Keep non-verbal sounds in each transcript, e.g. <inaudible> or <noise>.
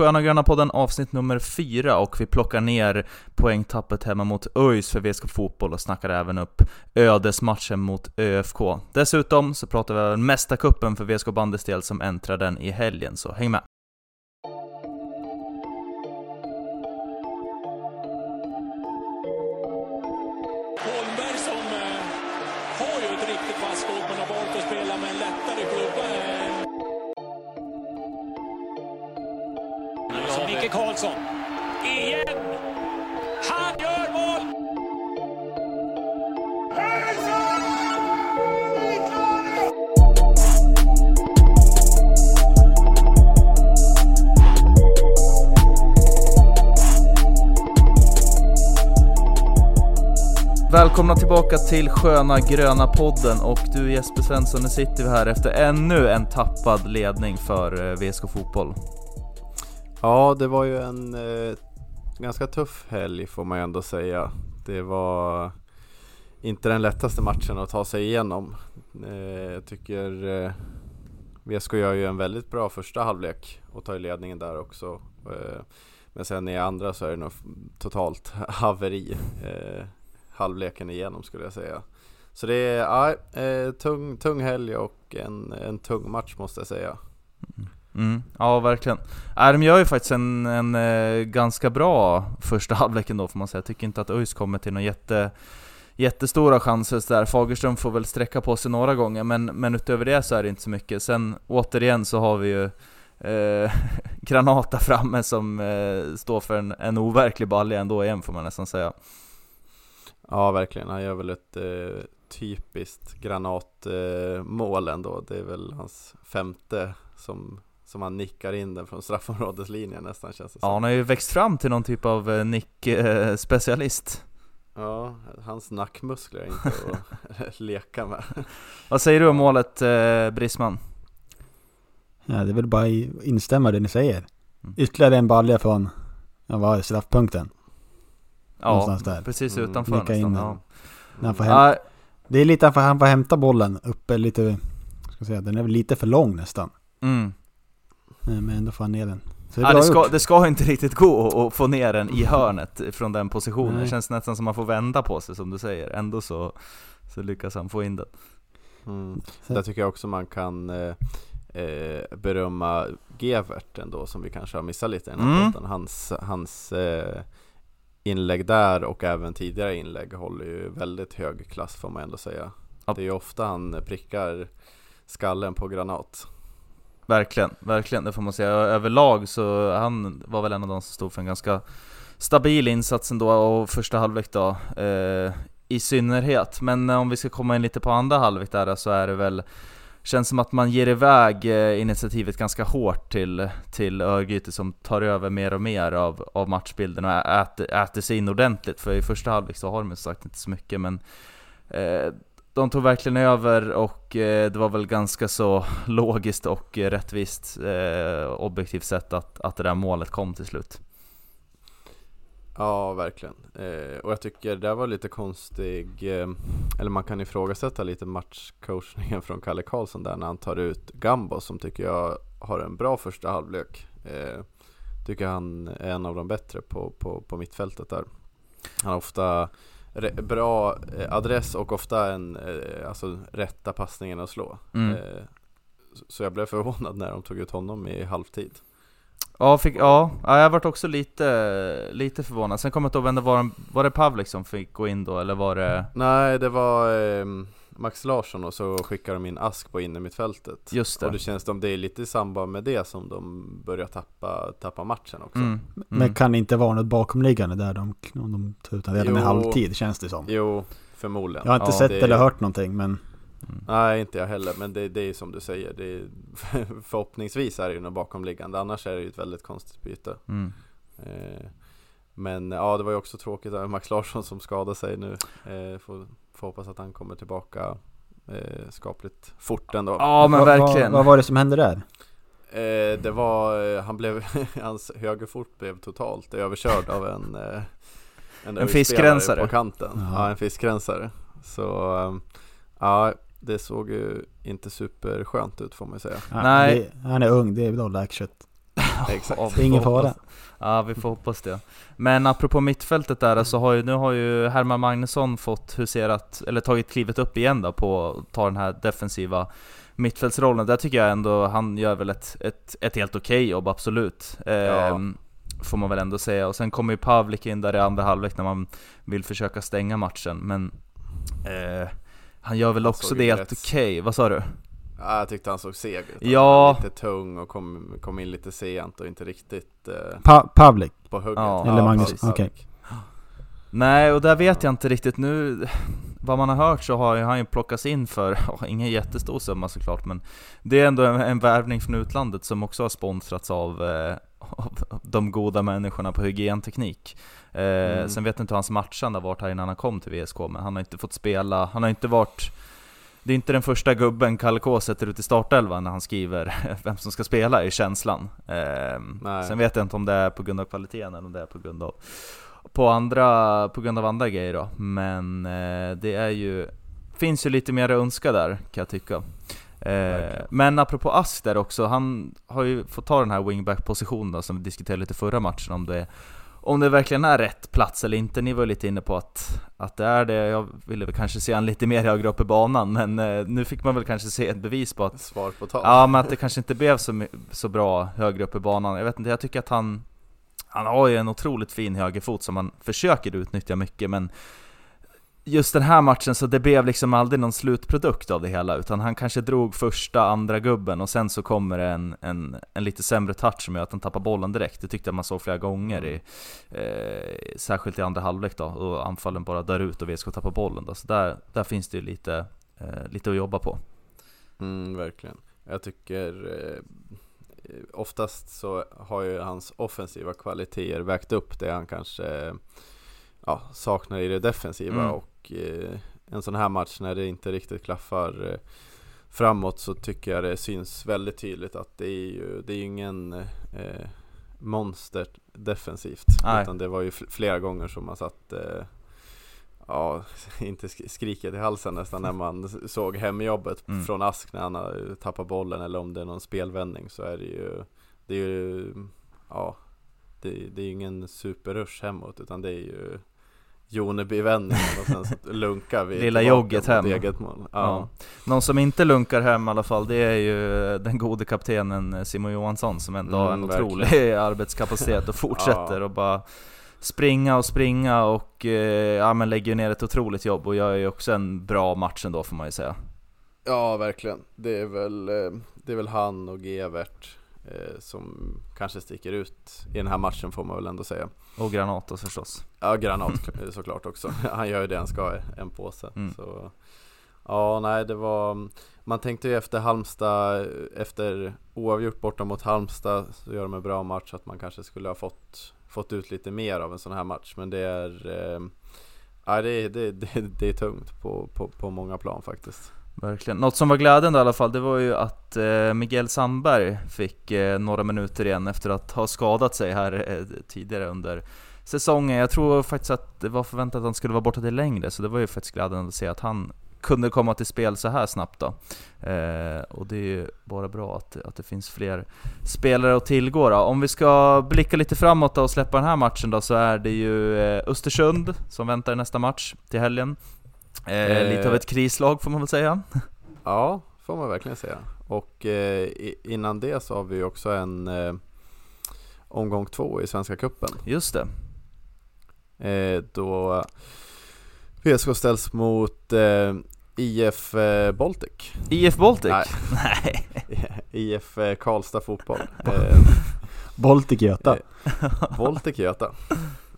Sköna Gröna podden avsnitt nummer fyra och vi plockar ner poängtappet hemma mot ÖIS för VSK Fotboll och snackar även upp ödesmatchen mot ÖFK. Dessutom så pratar vi om Mästarkuppen för VSK Bandys del som äntrar den i helgen, så häng med! Välkomna tillbaka till Sköna Gröna podden och du Jesper Svensson, nu sitter vi här efter ännu en tappad ledning för eh, VSK Fotboll. Ja, det var ju en eh, ganska tuff helg får man ju ändå säga. Det var inte den lättaste matchen att ta sig igenom. Eh, jag tycker eh, VSK gör ju en väldigt bra första halvlek och tar ju ledningen där också. Eh, men sen i andra så är det nog totalt <laughs> haveri eh, halvleken igenom skulle jag säga. Så det är ja, eh, tung, tung helg och en, en tung match måste jag säga. Mm, ja, verkligen. Äh, de gör ju faktiskt en, en eh, ganska bra första <laughs> halvlek ändå får man säga. Jag tycker inte att ÖIS kommer till några jätte, jättestora chanser där. Fagerström får väl sträcka på sig några gånger, men, men utöver det så är det inte så mycket. Sen återigen så har vi ju eh, <laughs> Granata framme som eh, står för en, en overklig balja ändå igen får man nästan säga. Ja, verkligen. Han gör väl ett eh, typiskt granatmål eh, ändå. Det är väl hans femte som, som han nickar in den från straffområdeslinjen nästan känns det Ja, som. han har ju växt fram till någon typ av eh, nick-specialist. Ja, hans nackmuskler är inte <laughs> att leka med. Vad säger du om målet eh, Brisman? Ja, det är väl bara att instämma i det ni säger. Mm. Ytterligare en balja från, ja, vad är straffpunkten? Ja, Någonstans där. precis Mm, utanför in nästan. den. Ja. När han får hämta, det är lite för han får hämta bollen uppe lite, ska säga, den är väl lite för lång nästan. mm. Eh, Men ändå får han ner den. Det Ja, det, ska, det ska inte riktigt gå att få ner den i hörnet från den positionen. Nej. Det känns nästan som man får vända på sig som du säger. Ändå så, så lyckas han få in den. Mm. Där tycker jag också man kan eh, eh, berömma Gevert ändå som vi kanske har missat lite i den här Mm. Hans, hans eh, inlägg där och även tidigare inlägg håller ju väldigt hög klass får man ändå säga. Ja. Det är ju ofta han prickar skallen på granat. Verkligen, verkligen. Det får man säga. Överlag så han var väl en av de som stod för en ganska stabil insats ändå och första halvlek då. Eh, I synnerhet. Men om vi ska komma in lite på andra halvlek där så är det väl Känns som att man ger iväg eh, initiativet ganska hårt till, till Örgryte som tar över mer och mer av, av matchbilden och äter, äter sig in ordentligt. För i första halvlek så har de ju sagt inte så mycket men eh, de tog verkligen över och eh, det var väl ganska så logiskt och rättvist eh, objektivt sett att, att det där målet kom till slut. Ja, verkligen. Eh, och jag tycker det var lite konstig, eh, eller man kan ifrågasätta lite matchcoachningen från Kalle Karlsson där när han tar ut Gambo som tycker jag har en bra första halvlek. Eh, tycker han är en av de bättre på, på, på mittfältet där. Han har ofta re- bra eh, adress och ofta en, eh, alltså rätta passningen att slå. Mm. Eh, så- så jag blev förvånad när de tog ut honom i halvtid. Ja, fick, ja, ja, jag vart också lite, lite förvånad. Sen kommer jag inte ihåg vem det var, var det Pavlik som fick gå in då, eller var det... Nej, det var eh, Max Larsson och så skickade de in Ask på innermittfältet. Just det. Och det känns som det är lite i samband med det som de börjar tappa, tappa matchen också. Mm, Men mm. kan det inte vara något bakomliggande där de, de tar ut den redan i halvtid känns det som. Jo, förmodligen. Jag har inte Ja, sett det- eller hört någonting men Nej, inte jag heller, men det, det är som du säger. Det är, <laughs> förhoppningsvis är det ju något bakomliggande, annars är det ju ett väldigt konstigt byte. Mm. Eh, men ja, det var ju också tråkigt att Max Larsson som skadade sig nu. Eh, får, får hoppas att han kommer tillbaka eh, skapligt fort ändå. Ja men verkligen. Vad, vad var det som hände där? Eh, det var, eh, han blev, <laughs> hans högerfot blev totalt överkörd av en eh, En överspelare fiskrensare. på kanten. Jaha. Ja, en fiskrensare. Så eh, ja, det såg ju inte superskönt ut får man ju säga. Ja, Nej. Det, han är ung, det är läkkött. <laughs> Exakt. Ja, Det är ingen fara. Ja, vi får hoppas det. Men apropå mittfältet där, så har ju, nu har ju Herman Magnusson fått huserat, eller tagit klivet upp igen då på att ta den här defensiva mittfältsrollen. Där tycker jag ändå han gör väl ett, ett, ett helt okej jobb, absolut. Ehm, Får man väl ändå säga. Och sen kommer ju Pavlik in där i andra halvlek när man vill försöka stänga matchen. Men eh, han gör väl Han också det helt rätt- okej. Vad sa du? Ja, jag tyckte han såg seg ut. Han Ja. var Lite tung och kom, kom in lite sent och inte riktigt eh, Pa Pavlik. på hugget. Ja, Eller Magnus, precis. okej. Nej, och där vet jag inte riktigt nu Vad man har hört så har ju han ju plockats in för, <laughs> ja, ingen jättestor summa såklart men Det är ändå en, en värvning från utlandet som också har sponsrats av, eh, av de goda människorna på hygienteknik eh, Mm. Sen vet jag inte hur hans matchande har varit här innan han kom till VSK men han har inte fått spela, han har inte varit det är inte den första gubben Kalle K sätter ut i startelvan när han skriver <laughs> vem som ska spela i känslan. Eh, sen vet jag inte om det är på grund av kvaliteten eller om det är på grund av på, andra, på grund av andra grejer då. Men eh, det är ju, finns ju lite mer att önska där kan jag tycka. Eh, men apropå Ask där också, han har ju fått ta den här wingback-positionen som vi diskuterade lite förra matchen om det om det verkligen är rätt plats eller inte. Ni var ju lite inne på att, att det är det. Jag ville väl kanske se han lite mer högre upp i banan, men eh, nu fick man väl kanske se ett bevis på att Svar på tal. Ja men att det kanske inte blev så, så bra högre upp i banan. Jag vet inte, jag tycker att han Han har ju en otroligt fin högerfot som han försöker utnyttja mycket men Just den här matchen så det blev liksom aldrig någon slutprodukt av det hela utan han kanske drog första, andra gubben och sen så kommer det en, en, en lite sämre touch som gör att han tappar bollen direkt. Det tyckte jag man såg flera gånger i eh, Särskilt i andra halvlek då och anfallen bara dör ut och VSK tappar bollen då. Så där, där finns det ju lite, eh, lite att jobba på. Mm, verkligen. Jag tycker eh, oftast så har ju hans offensiva kvaliteter vägt upp det han kanske ja, saknar i det defensiva Mm. och eh, en sån här match när det inte riktigt klaffar eh, framåt så tycker jag det syns väldigt tydligt att det är ju, det är ingen eh, monster defensivt Nej. utan det var ju fl- flera gånger som man satt eh, Ja, <laughs> inte sk- skriket i halsen nästan när man såg hemjobbet Mm. från Ask när han har tappat bollen eller om det är någon spelvändning så är det ju Det är ju Ja Det, det är ju ingen superrush hemåt utan det är ju Joneby-vändning och sen <laughs> lunkar vi Lilla jogget hem. eget mål. Ja. Ja. Någon som inte lunkar hem i alla fall, det är ju den gode kaptenen Simon Johansson som ändå har en Mm, otrolig <laughs> arbetskapacitet och fortsätter Ja. och bara springa och springa och eh, ja, men lägger ner ett otroligt jobb och gör ju också en bra match ändå får man ju säga. Ja, verkligen. Det är väl, eh, det är väl han och Gevert som kanske sticker ut i den här matchen får man väl ändå säga. Och Granatos förstås. Ja, Granat eh, såklart också. <laughs> Han gör ju det han ska, i en påse. Mm. Så, ja, nej, det var... Man tänkte ju efter Halmstad, efter oavgjort borta mot Halmstad så gör de en bra match att man kanske skulle ha fått, fått ut lite mer av en sån här match. Men det är... Eh, ja, det, är- det, det, det är tungt på, på, på många plan faktiskt. Verkligen. Något som var glädjande i alla fall, det var ju att eh, Miguel Sandberg fick eh, några minuter igen efter att ha skadat sig här eh, tidigare under säsongen. Jag tror faktiskt att det var förväntat att han skulle vara borta till längre, så det var ju faktiskt glädjande att se att han kunde komma till spel så här snabbt då. Eh, och det är ju bara bra att, att det finns fler spelare att tillgå då. Om vi ska blicka lite framåt då och släppa den här matchen då, så är det ju eh, Östersund som väntar i nästa match till helgen. Eh, Eh. lite av ett krislag får man väl säga. Ja, får man verkligen säga. Och eh, innan det så har vi också en eh, omgång två i Svenska Cupen. Just det. Eh, då VSK ställs mot eh, IF Baltic. IF Baltic? Nej. <laughs> IF Karlstad Fotboll. Baltic Göta. Baltic Göta.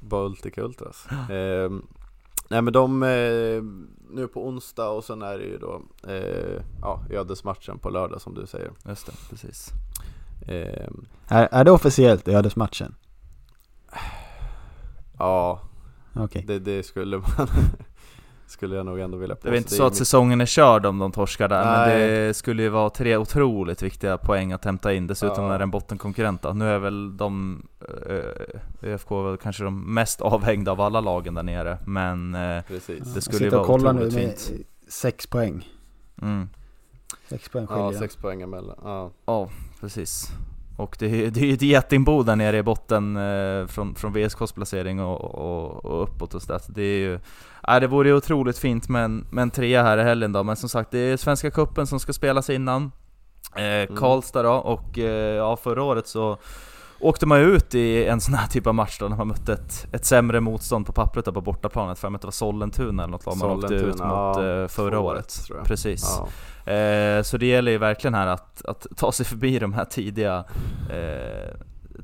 Baltic Ultras. <laughs> Nej men de, eh, nu på onsdag och sen är det ju då eh, ja, ödesmatchen på lördag som du säger. Just det, precis. Eh, Är, är det officiellt ödesmatchen? ja, Okej. Det, det skulle man <laughs> Skulle jag nog ändå vilja påstå Det är inte är så att säsongen är körd om de torskar där, men Nej. det skulle ju vara tre otroligt viktiga poäng att hämta in, dessutom Ja. när det är en bottenkonkurrent då. Nu är väl de, eh, ÖFK väl kanske de mest avhängda av alla lagen där nere, men eh, Precis det skulle ju Jag sitter och vara kollar nu otroligt med fint. sex poäng. mm, Sex poäng skiljer Ja, sex poäng emellan ja. ja precis. Och det, är- det är ju ett getingbo där nere i botten eh, från, från VSKs placering och, och, och uppåt och så där. Så Det är ju... Ja, det vore ju otroligt fint med en, med en trea här i helgen då, men som sagt det är Svenska Cupen som ska spelas innan. Eh, Karlstad då, och eh, ja, förra året så åkte man ut i en sån här typ av match då, när man mötte ett, ett sämre motstånd på pappret då på bortaplanet, för jag att det var Sollentuna eller något vad man åkte ut mot ja, eh, förra 2-1 året. jag. Precis. Ja. Eh, så det gäller ju verkligen här att, att ta sig förbi de här tidiga eh,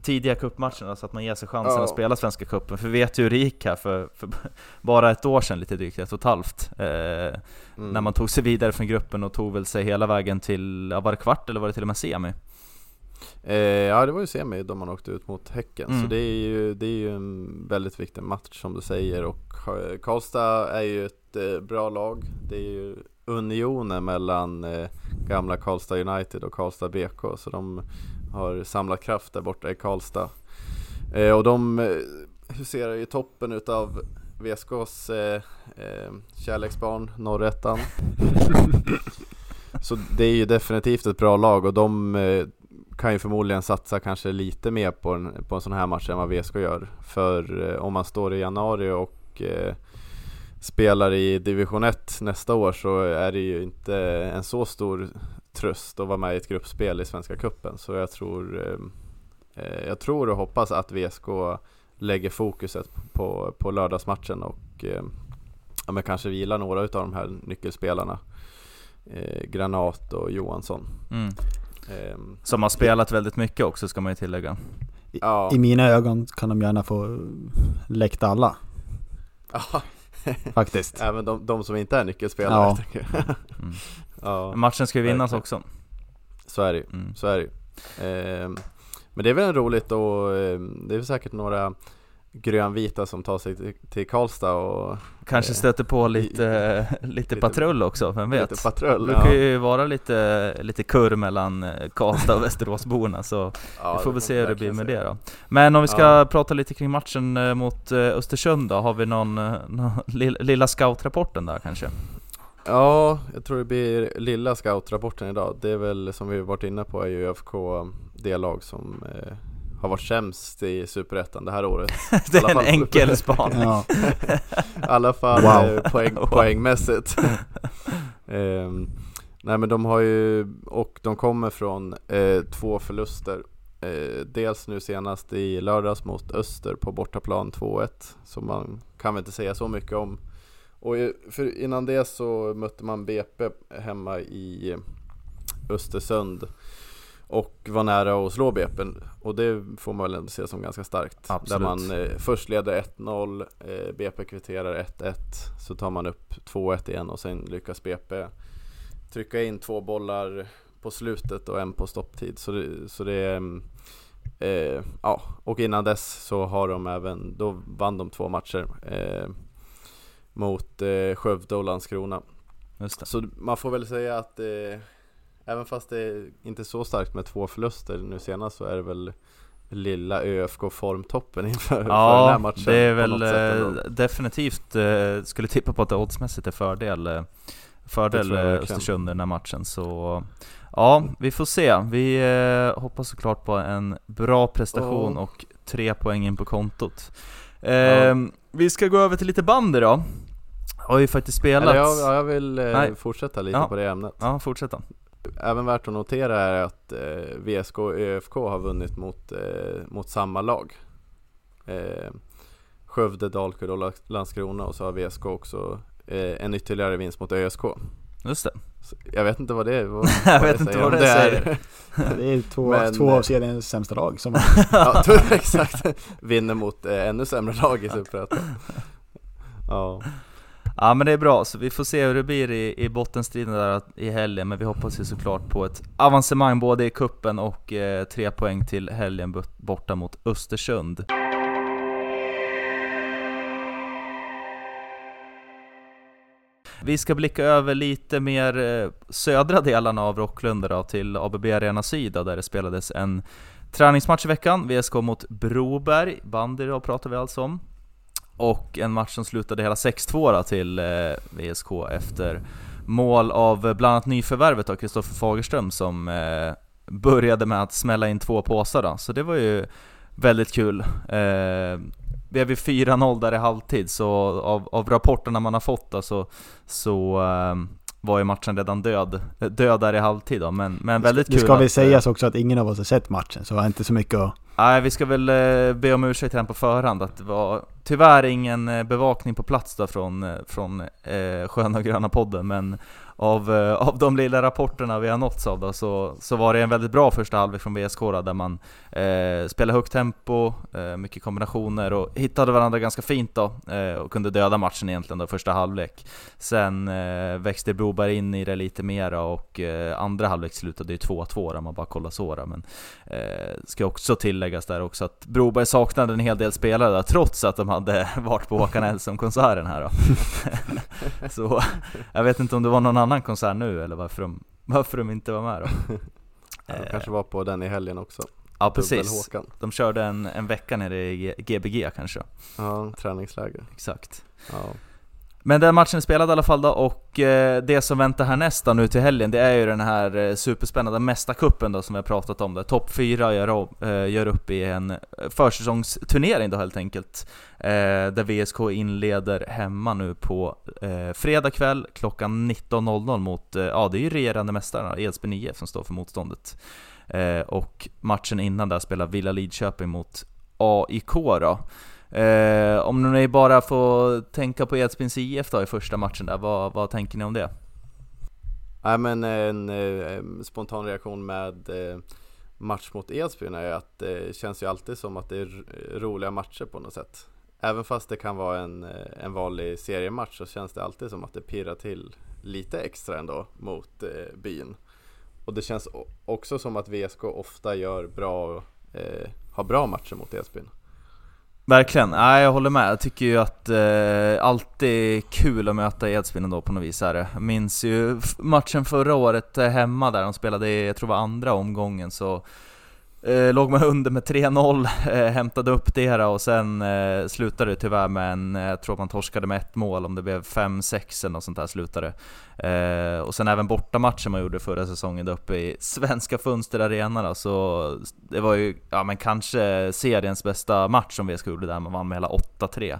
tidiga cupmatcherna så att man ger sig chansen Ja. att spela Svenska cupen. För vi vet ju hur det gick här för, för <laughs> bara ett år sedan, lite drygt ett och ett halvt. Eh, Mm. När man tog sig vidare från gruppen och tog väl sig hela vägen till, ja, var det kvart eller var det till och med semi? Eh, ja det var ju semi då man åkte ut mot Häcken. Mm. Så det är, ju, det är ju en väldigt viktig match som du säger. Och eh, Karlstad är ju ett eh, bra lag. Det är ju unionen mellan eh, gamla Karlstad United och Karlstad BK Så de har samlat kraft där borta i Karlstad. Eh, Och de eh, huserar i toppen utav VSKs eh, eh, kärleksbarn, Norrettan <laughs> Så det är ju definitivt ett bra lag. Och de eh, kan ju förmodligen satsa kanske lite mer på en, på en sån här match än vad VSK gör. För eh, om man står i januari och eh, spelar i division 1 nästa år så är det ju inte en så stor tröst att vara med i ett gruppspel i Svenska Cupen. Så jag tror, eh, eh jag tror och hoppas att VSK lägger fokuset på, på lördagsmatchen och eh, ja, men kanske vilar några av de här nyckelspelarna. Eh, Granat och Johansson. Mm. Ehm, Som har spelat väldigt mycket också ska man ju tillägga. ja. I mina ögon kan de gärna få läkta alla, Ja, <laughs> faktiskt. även de, de som inte är nyckelspelare. Ja. Mm. <laughs> ja, Matchen ska ju vinnas Verkligen. också. så är det ju. Mm. Så är det ju. Ehm, men det är väl roligt och ehm, det är väl säkert några grönvita som tar sig till, Karlstad och Kanske Eh, stöter på lite, <laughs> lite, lite- patrull också, vem vet? lite patrull. Det brukar ju vara lite, lite kurr mellan eh, Karlstad och <laughs> Västeråsborna så Ja, vi får väl se hur det blir med det då. Men om vi ska Ja. prata lite kring matchen eh, mot Östersund då, har vi någon, någon <laughs> lill- lilla scoutrapporten där kanske? Ja, jag tror det blir lilla scoutrapporten idag. Det är väl som vi varit inne på är ju ÖFK det lag som har varit sämst i Superettan det här året. <laughs> det är en enkel <laughs> spaning. Ja. I alla fall Wow. eh, poäng, <laughs> poängmässigt. Ehm, nej men de har ju, och de kommer från eh, två förluster. Eh, dels nu senast i lördags mot Öster på bortaplan 2-1. Så man kan väl inte säga så mycket om. Och innan det så mötte man BP hemma i Östersund. Och var nära att slå BP och det får man väl ändå se som ganska starkt. Absolut. Där man eh, först leder 1-0, eh, BP kvitterar 1-1, så tar man upp 2-1 igen och sen lyckas BP trycka in två bollar på slutet och en på stopptid. Så det, så det mm, eh, ja, och innan dess så har de även, då vann de två matcher eh, mot eh, Skövde och Landskrona. Så man får väl säga att eh, även fast det är inte så starkt med två förluster nu senast så är det väl lilla ÖFK formtoppen inför för den här Ja, matchen. det är väl sätt eh, definitivt, eh, skulle tippa på att det oddsmässigt är fördel, eh, fördel. Östersund i den här matchen. Så ja, vi får se. Vi hoppas såklart på en bra prestation Ja. och tre poäng in på kontot. Eh, Vi ska gå över till lite bandy då. Har ju faktiskt spelat. Eller jag, ja, jag vill Nej. fortsätta lite Ja. på det ämnet. Ja, fortsätt då. Även värt att notera är att eh, VSK och ÖFK har vunnit mot, eh, mot samma lag. Eh, Skövde, Dalkurd och La- Landskrona och så har VSK också eh, en ytterligare vinst mot ÖSK. Just det. Så jag vet inte vad det är. Vad, <laughs> Jag vet inte vad om det är- säger. <laughs> Det är två, Men- två av seriens sämsta lag som <laughs> ja, exakt. Vinner mot eh, ännu sämre lag i Superettan. Ja. Ja men det är bra, så vi får se hur det blir i, i bottenstriden där i helgen, men vi hoppas ju såklart på ett avancemang både i kuppen och eh, tre poäng till helgen borta mot Östersund. Vi ska blicka över lite mer eh, södra delarna av Rocklunda då, till ABB Arena Syd där det spelades en träningsmatch i veckan, VSK mot Broberg, bandy då pratar vi alltså om. Och en match som slutade hela 6-2 då till eh, VSK efter mål av eh, bland annat nyförvärvet av Kristoffer Fagerström som eh, började med att smälla in två påsar då, så det var ju väldigt kul. Eh, är vid 4-0 där i halvtid, så av, av rapporterna man har fått då, så, så eh, var ju matchen redan död, död där i halvtid då, men, men väldigt kul Det ska att, vi eh, sägas också att ingen av oss har sett matchen, så vi har inte så mycket att... Nej, vi ska väl eh, be om ursäkt den på förhand att det var tyvärr ingen eh, bevakning på plats då från, från eh, Sköna och Gröna podden, men av, eh, av de lilla rapporterna vi har nåtts av då, så, så var det en väldigt bra första halvlek från VSK då, där man eh, spelade högt tempo, eh, mycket kombinationer och hittade varandra ganska fint då eh, och kunde döda matchen egentligen då första halvlek. Sen eh, växte Broberg in i det lite mera och eh, andra halvlek slutade ju 2-2 om man bara kollar så då, men eh, ska också tilläggas där också att Broberg saknade en hel del spelare där, trots att de hade <laughs> varit på Håkan Hellström-konserten här då. <laughs> så jag vet inte om det var någon annan konsert nu eller varför de, varför de inte var med då. <laughs> Ja, de Eh, kanske var på den i helgen också. Ja precis, de körde en, en vecka nere i Gbg kanske, Ja, träningsläger. exakt. Ja. Men den matchen är spelad i alla fall då, och eh, det som väntar härnäst då nu till helgen, det är ju den här eh, superspännande Mästarkuppen då som vi har pratat om där. Topp 4 eh, gör, upp i en försäsongsturnering då helt enkelt. Där VSK inleder hemma nu på fredag kväll klockan 19.00 mot, ja det är ju regerande mästarna, Edsbyn IF som står för motståndet. Och matchen innan där spelar Villa Lidköping mot AIK då. Eh, om ni bara får tänka på Edsbyns IF då i första matchen där, vad, vad tänker ni om det? Nej men en en spontan reaktion med eh, match mot Edsbyn är att det känns ju alltid som att det är roliga matcher på något sätt. Även fast det kan vara en, eh, en vanlig seriematch så känns det alltid som att det pirrar till lite extra ändå mot eh, byn. Och det känns också som att VSK ofta gör bra, eh, har bra matcher mot Edsbyn. Verkligen, ja, jag håller med. Jag tycker ju att eh, alltid är kul att möta Edsbyn ändå på något vis är det. Jag minns ju matchen förra året hemma där de spelade, i, jag tror det var andra omgången, så eh, låg man under med 3-0, eh, hämtade upp det här och sen eh, slutade det tyvärr med en, eh, jag tror man torskade med ett mål, om det blev 5-6 eller något sånt där slutade eh, Och sen även bortamatchen man gjorde förra säsongen där uppe i Svenska Fönster Arena då, så det var ju, ja men kanske seriens bästa match som VSK gjorde där, man vann med hela 8-3 eh,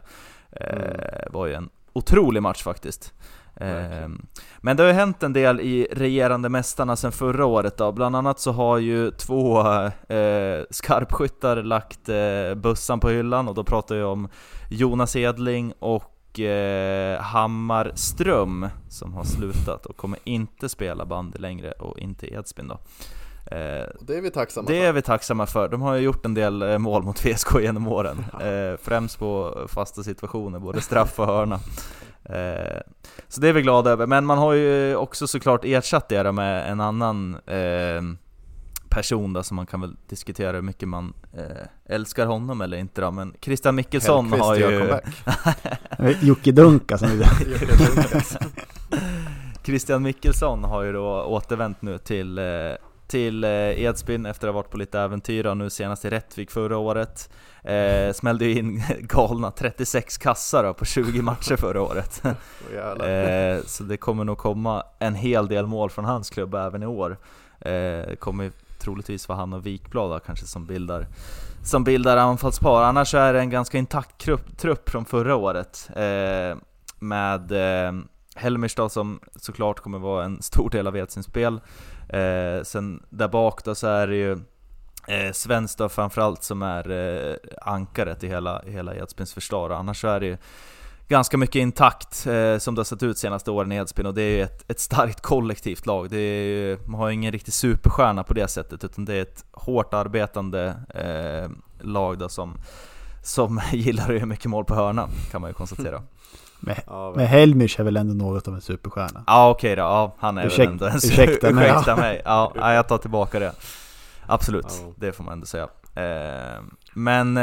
Mm. var ju en otrolig match faktiskt. Eh, Verkligen. men det har ju hänt en del i regerande mästarna sedan förra året då. Bland annat så har ju två eh, skarpskyttar lagt eh, bussan på hyllan och då pratar jag om Jonas Edling och eh, Hammar Ström som har slutat och kommer inte spela bandy längre och inte Edsbyn då. Eh, det är vi tacksamma det för. är vi tacksamma för. De har ju gjort en del eh, mål mot <laughs> VSK genom åren. Eh, främst på fasta situationer, både straff och hörna. Eh, så det är vi glada över. Men man har ju också såklart ersatt det med en annan eh, person då, som man kan väl diskutera hur mycket man eh, älskar honom eller inte då. Men Christian Mickelsson Hellkvist har ju... <laughs> Jocke Dunka som <laughs> <laughs> Christian Mickelsson har ju då återvänt nu till, eh, till eh, Edsbyn efter att ha varit på lite äventyr och nu senast i Rättvik förra året. Eh, smällde ju in <laughs> galna 36 kassar på 20 matcher förra året. <laughs> Jävlar. eh, så det kommer nog komma en hel del mål från hans klubb även i år. Eh, kommer troligtvis vara han och Wikblad kanske som bildar som bildar anfallspar. Annars är det en ganska intakt trupp, trupp från förra året. Eh, med eh, Helmers då, som såklart kommer vara en stor del av Edsyns spel. Eh, sen där bak då så är det ju eh, Svenskt framförallt som är eh, ankaret i hela, i hela Edsbyns försvar. Annars så är det ju ganska mycket intakt eh, som det har sett ut senaste åren i Edsbyn och det är ju ett, ett starkt kollektivt lag. Det är ju, man har ju ingen riktig superstjärna på det sättet utan det är ett hårt arbetande eh, lag då som, som <laughs> gillar att göra mycket mål på hörna kan man ju konstatera. <laughs> Ja, Men Helmich är väl ändå något av en superstjärna? Ja okej då, ja, han är Ursäkt- väl ändå en ursäkta mig. ursäkta mig. Ja, ja, jag tar tillbaka det. Absolut, Ja. det får man ändå säga. Eh, men eh,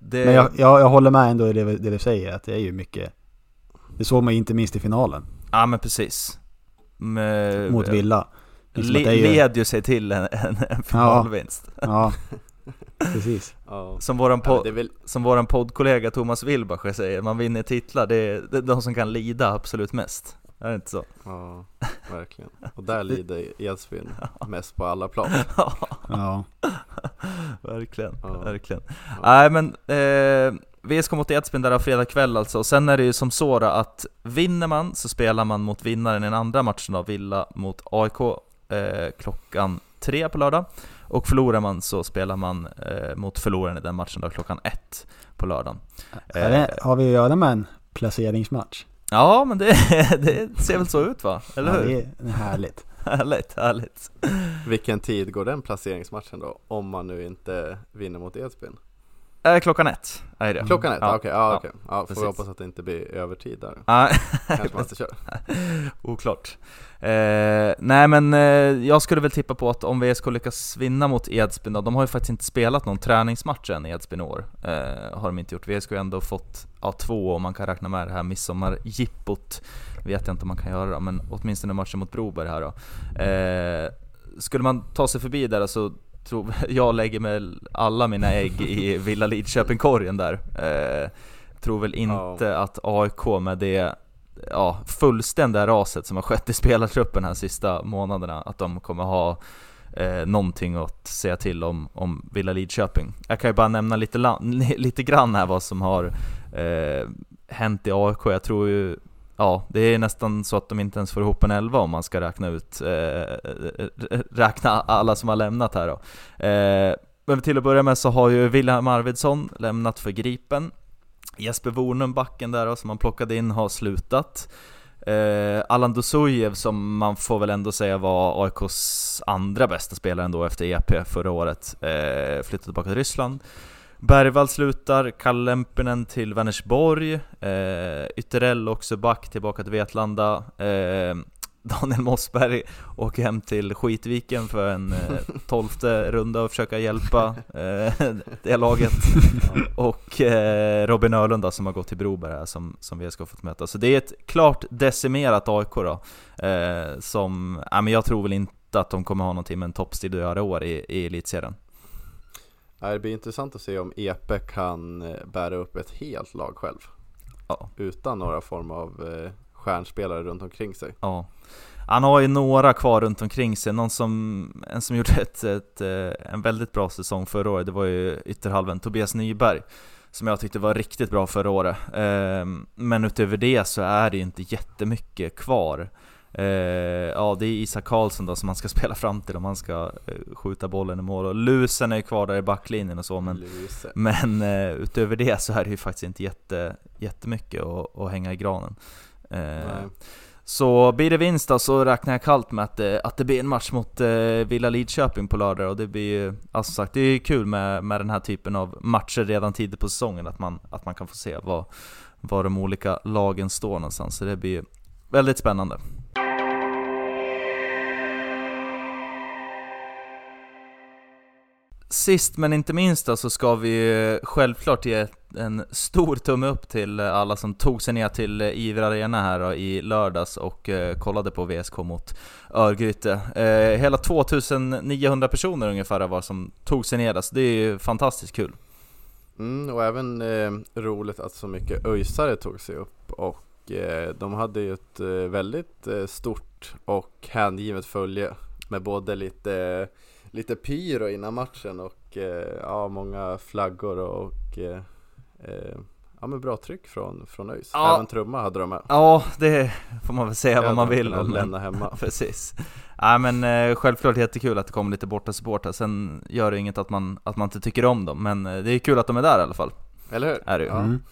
det... Men jag, jag, jag håller med ändå i det, det du säger, att det är ju mycket Det såg man ju inte minst i finalen Ja men precis. Med, mot Villa Liksom Le, ju- led ju sig till en, en, en finalvinst. Ja, <laughs> precis ja. Som våran, Ja, men po- det är väl, som våran poddkollega Thomas Wilbacher säger, man vinner titlar, det är, det är de som kan lida absolut mest. Är det inte så? Ja, verkligen. Och där lider Edsbyn <laughs> mest på alla plan. <laughs> Ja. <laughs> verkligen, Ja. verkligen. Ja. Nej men, eh, VSK mot Edsbyn där fredag kväll alltså, och sen är det ju som så att vinner man så spelar man mot vinnaren i den andra matchen då, Villa mot AIK eh, klockan tre på lördag. Och förlorar man så spelar man eh, mot förloraren i den matchen då klockan ett på lördagen. Det, har vi att göra med en placeringsmatch? Ja men det, <laughs> det ser väl så ut va? Eller ja, hur? Det är härligt. <laughs> Härligt, härligt. Vilken tid går den placeringsmatchen då? Om man nu inte vinner mot Edsbyn? Eh, klockan ett är det. Klockan ett? Ja. Ja, okej. Ja, Ja, okej. ja, får precis. vi hoppas att det inte blir övertid där. Kanske man inte kör. <laughs> Oklart. Eh, nej men eh, jag skulle väl tippa på att om VSK lyckas vinna mot Edsbyn de har ju faktiskt inte spelat någon träningsmatch än i Edsbyn år. Eh, har de inte gjort. VSK har ju ändå fått ja, två om man kan räkna med det här midsommarjippot. Vet jag inte om man kan göra det, men åtminstone matchen mot Broberg här då. Eh, skulle man ta sig förbi där så tror <laughs> jag lägger med alla mina ägg i <laughs> Villa Lidköping-korgen där. Eh, tror väl inte att AIK med det ja, fullständiga raset som har skett i spelartruppen här sista månaderna, att de kommer ha eh, någonting att säga till om, om Villa Lidköping. Jag kan ju bara nämna lite, <laughs> lite grann här vad som har eh, hänt i AIK. Jag tror ju, ja, det är nästan så att de inte ens får ihop en elva om man ska räkna ut, eh, eh, eh, räkna alla som har lämnat här då. Eh, men till att börja med så har ju Wilhelm Arvidsson lämnat för Gripen. Jesper Wornum, backen där då, som man plockade in, har slutat. Eh, Allan Dosujev som man får väl ändå säga var AIKs andra bästa spelare ändå efter EP förra året, eh, flyttade tillbaka till Ryssland. Bergvall slutar, Kalle Lempinen till Vänersborg, eh, Ytterell också back tillbaka till Vetlanda, eh, Daniel Mossberg åker hem till Skitviken för en eh, tolfte runda och försöka hjälpa eh, det laget. <laughs> Och eh, Robin Öhlund som har gått till Broberg här som, som vi ska fått möta. Så det är ett klart decimerat AIK då. Eh, som, ja, men jag tror väl inte att de kommer ha någonting med en toppstrid att göra i år i, i elitserien. Det blir intressant att se om Epe kan eh, bära upp ett helt lag själv. Ja. Utan några form av eh, stjärnspelare runt omkring sig. Ja. Han har ju några kvar runt omkring sig, någon som, en som gjorde ett, ett, eh, en väldigt bra säsong förra året, det var ju ytterhalven Tobias Nyberg som jag tyckte var riktigt bra förra året. Ehm, Men utöver det så är det ju inte jättemycket kvar. Eh, Ja, det är Isak Karlsson då som man ska <laughs> spela fram till om man ska eh, skjuta bollen i mål. Och Lusen är ju kvar där i backlinjen och så, men men eh, utöver det så är det ju faktiskt inte jätte, jättemycket att, att hänga i granen. Så blir det vinst då så räknar jag kallt med att det, att det blir en match mot Villa Lidköping på lördag och det blir ju, alltså sagt, det är ju kul med, med den här typen av matcher redan tidigt på säsongen, att man, att man kan få se var, var de olika lagen står någonstans. Så det blir ju väldigt spännande. Sist men inte minst då, så ska vi självklart ge en stor tumme upp till alla som tog sig ner till Iver Arena här då, i lördags och eh, kollade på VSK mot Örgryte. Eh, hela 2900 personer ungefär var som tog sig ner där, så det är ju fantastiskt kul. Mm, och även eh, roligt att så mycket öjsare tog sig upp och eh, de hade ju ett eh, väldigt eh, stort och hängivet följe med både lite, lite pyro innan matchen och eh, ja, många flaggor och eh, eh, ja, men bra tryck från, från ÖIS. Ja. Även trumma hade de med. Ja, det får man väl säga Det vad man vill om. lämna hemma. <laughs> Precis. Nej men eh, självklart jättekul att det kommer lite borta supportrar, sen gör det inget att man, att man inte tycker om dem, men det är kul att de är där i alla fall. Eller hur? Är det ju. Ja. Mm.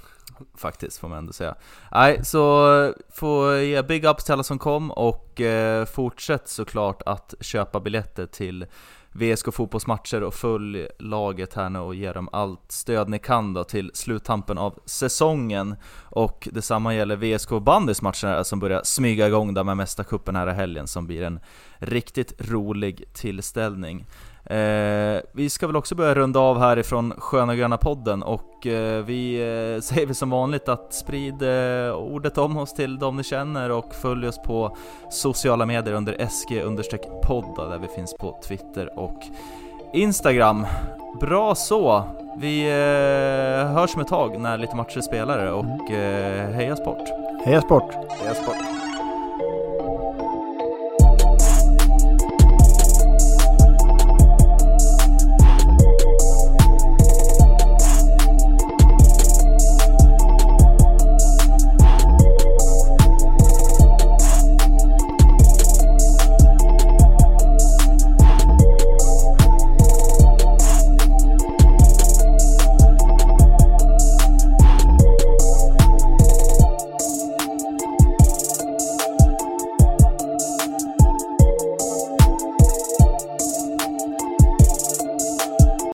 Faktiskt, får man ändå säga. Nej, så får ge big ups till alla som kom och eh, fortsätt såklart att köpa biljetter till VSK fotbollsmatcher och följ laget här nu och ge dem allt stöd ni kan då till sluttampen av säsongen. Och detsamma gäller VSK bandys matcher som börjar smyga igång där med Mästarcupen här i helgen som blir en riktigt rolig tillställning. Eh, vi ska väl också börja runda av härifrån Sköna Gröna podden och eh, vi eh, <laughs> säger väl som vanligt att sprid eh, ordet om oss till de ni känner och följ oss på sociala medier under SG-podda där vi finns på Twitter och Instagram. Bra så! Vi eh, hörs om ett tag när lite matcher är spelare och eh, heja sport! Heja sport! E-sport.